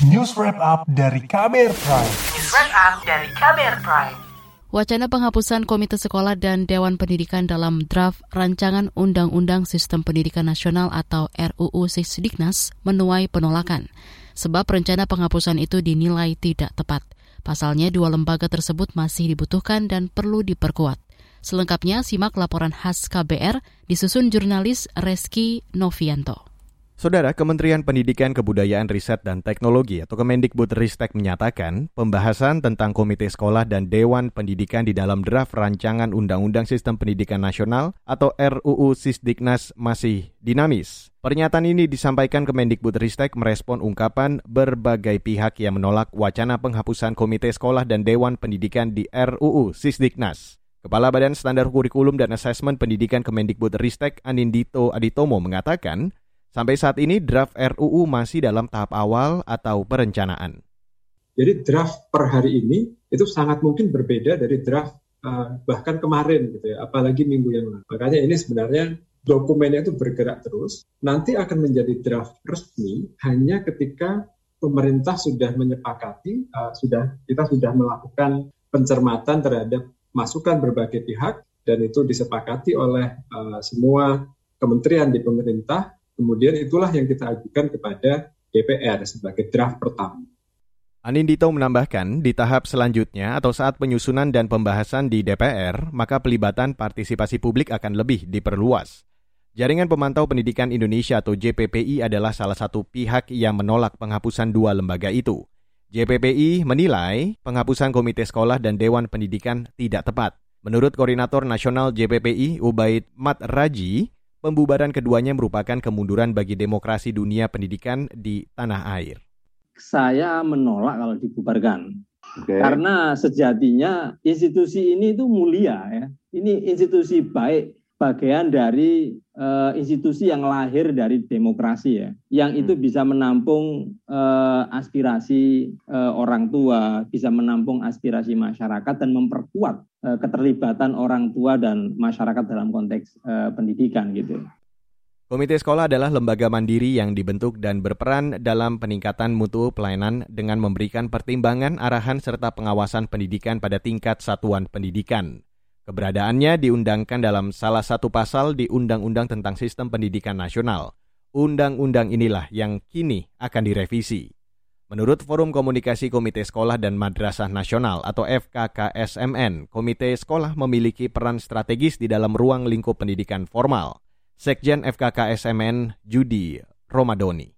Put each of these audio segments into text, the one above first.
News Wrap Up dari Kamer Prime. News Wrap Up dari Kamer Prime. Wacana penghapusan Komite Sekolah dan Dewan Pendidikan dalam draft Rancangan Undang-Undang Sistem Pendidikan Nasional atau RUU Sisdiknas menuai penolakan. Sebab rencana penghapusan itu dinilai tidak tepat. Pasalnya dua lembaga tersebut masih dibutuhkan dan perlu diperkuat. Selengkapnya simak laporan khas KBR disusun jurnalis Reski Novianto. Saudara Kementerian Pendidikan Kebudayaan Riset dan Teknologi atau Kemendikbudristek menyatakan pembahasan tentang Komite Sekolah dan Dewan Pendidikan di dalam draft Rancangan Undang-Undang Sistem Pendidikan Nasional atau RUU Sisdiknas masih dinamis. Pernyataan ini disampaikan Kemendikbudristek merespon ungkapan berbagai pihak yang menolak wacana penghapusan Komite Sekolah dan Dewan Pendidikan di RUU Sisdiknas. Kepala Badan Standar Kurikulum dan Asesmen Pendidikan Kemendikbudristek Anindito Aditomo mengatakan Sampai saat ini draft RUU masih dalam tahap awal atau perencanaan. Jadi draft per hari ini itu sangat mungkin berbeda dari draft uh, bahkan kemarin gitu ya, apalagi minggu yang lalu. Makanya ini sebenarnya dokumennya itu bergerak terus. Nanti akan menjadi draft resmi hanya ketika pemerintah sudah menyepakati, uh, sudah kita sudah melakukan pencermatan terhadap masukan berbagai pihak dan itu disepakati oleh uh, semua kementerian di pemerintah Kemudian itulah yang kita ajukan kepada DPR sebagai draft pertama. Anindito menambahkan, di tahap selanjutnya atau saat penyusunan dan pembahasan di DPR, maka pelibatan partisipasi publik akan lebih diperluas. Jaringan Pemantau Pendidikan Indonesia atau JPPI adalah salah satu pihak yang menolak penghapusan dua lembaga itu. JPPI menilai penghapusan Komite Sekolah dan Dewan Pendidikan tidak tepat. Menurut Koordinator Nasional JPPI, Ubaid Mat Raji, Pembubaran keduanya merupakan kemunduran bagi demokrasi dunia pendidikan di tanah air. Saya menolak kalau dibubarkan. Okay. Karena sejatinya institusi ini itu mulia ya. Ini institusi baik bagian dari uh, institusi yang lahir dari demokrasi ya, yang itu hmm. bisa menampung uh, aspirasi uh, orang tua, bisa menampung aspirasi masyarakat dan memperkuat uh, keterlibatan orang tua dan masyarakat dalam konteks uh, pendidikan gitu. Komite sekolah adalah lembaga mandiri yang dibentuk dan berperan dalam peningkatan mutu pelayanan dengan memberikan pertimbangan, arahan, serta pengawasan pendidikan pada tingkat satuan pendidikan. Keberadaannya diundangkan dalam salah satu pasal di Undang-Undang tentang Sistem Pendidikan Nasional. Undang-undang inilah yang kini akan direvisi. Menurut Forum Komunikasi Komite Sekolah dan Madrasah Nasional atau FKKSMN, Komite Sekolah memiliki peran strategis di dalam ruang lingkup pendidikan formal. Sekjen FKKSMN Judi Romadoni.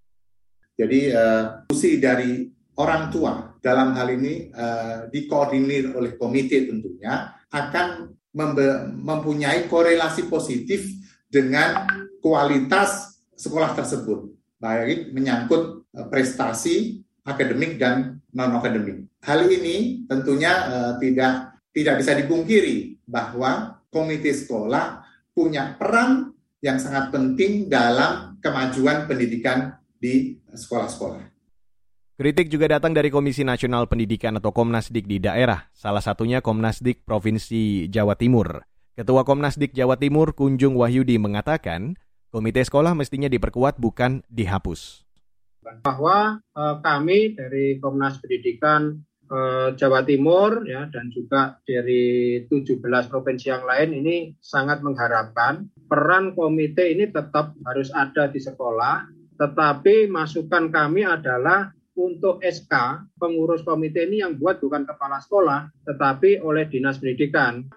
Jadi uh, fungsi dari orang tua dalam hal ini uh, dikoordinir oleh komite tentunya akan mempunyai korelasi positif dengan kualitas sekolah tersebut, baik menyangkut e, prestasi akademik dan non akademik. Hal ini tentunya uh, tidak tidak bisa dipungkiri bahwa komite sekolah punya peran yang sangat penting dalam kemajuan pendidikan di sekolah-sekolah. Kritik juga datang dari Komisi Nasional Pendidikan atau Komnasdik di daerah, salah satunya Komnasdik Provinsi Jawa Timur. Ketua Komnasdik Jawa Timur Kunjung Wahyudi mengatakan, komite sekolah mestinya diperkuat bukan dihapus. Bahwa eh, kami dari Komnas Pendidikan eh, Jawa Timur ya dan juga dari 17 provinsi yang lain ini sangat mengharapkan peran komite ini tetap harus ada di sekolah, tetapi masukan kami adalah untuk SK pengurus komite ini yang buat bukan kepala sekolah tetapi oleh dinas pendidikan.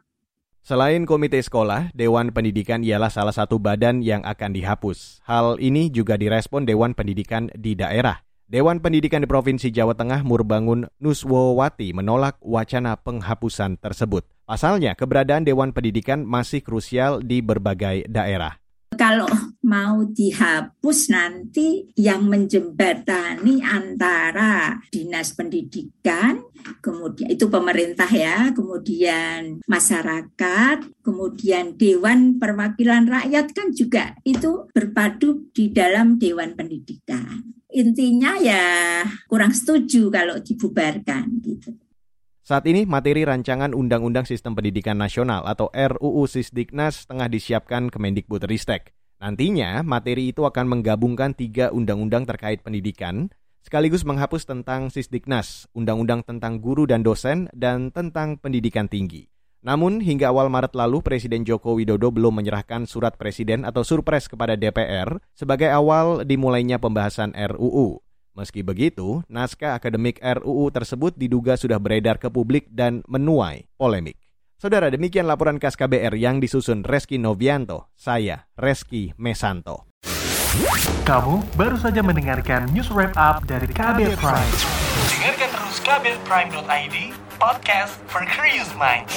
Selain komite sekolah, Dewan Pendidikan ialah salah satu badan yang akan dihapus. Hal ini juga direspon Dewan Pendidikan di daerah. Dewan Pendidikan di Provinsi Jawa Tengah Murbangun Nuswowati menolak wacana penghapusan tersebut. Pasalnya, keberadaan Dewan Pendidikan masih krusial di berbagai daerah. Kalau mau dihapus nanti yang menjembatani antara dinas pendidikan, kemudian itu pemerintah ya, kemudian masyarakat, kemudian Dewan Perwakilan Rakyat kan juga itu berpadu di dalam Dewan Pendidikan. Intinya ya kurang setuju kalau dibubarkan gitu. Saat ini materi rancangan Undang-Undang Sistem Pendidikan Nasional atau RUU Sisdiknas tengah disiapkan Kemendikbudristek. Nantinya materi itu akan menggabungkan tiga undang-undang terkait pendidikan sekaligus menghapus tentang Sisdiknas, Undang-Undang tentang Guru dan Dosen, dan tentang Pendidikan Tinggi. Namun, hingga awal Maret lalu, Presiden Joko Widodo belum menyerahkan surat presiden atau surpres kepada DPR sebagai awal dimulainya pembahasan RUU. Meski begitu, naskah akademik RUU tersebut diduga sudah beredar ke publik dan menuai polemik. Saudara, demikian laporan khas KBR yang disusun Reski Novianto. Saya, Reski Mesanto. Kamu baru saja mendengarkan news wrap up dari KBR Prime. Dengarkan terus kbrprime.id, podcast for curious minds.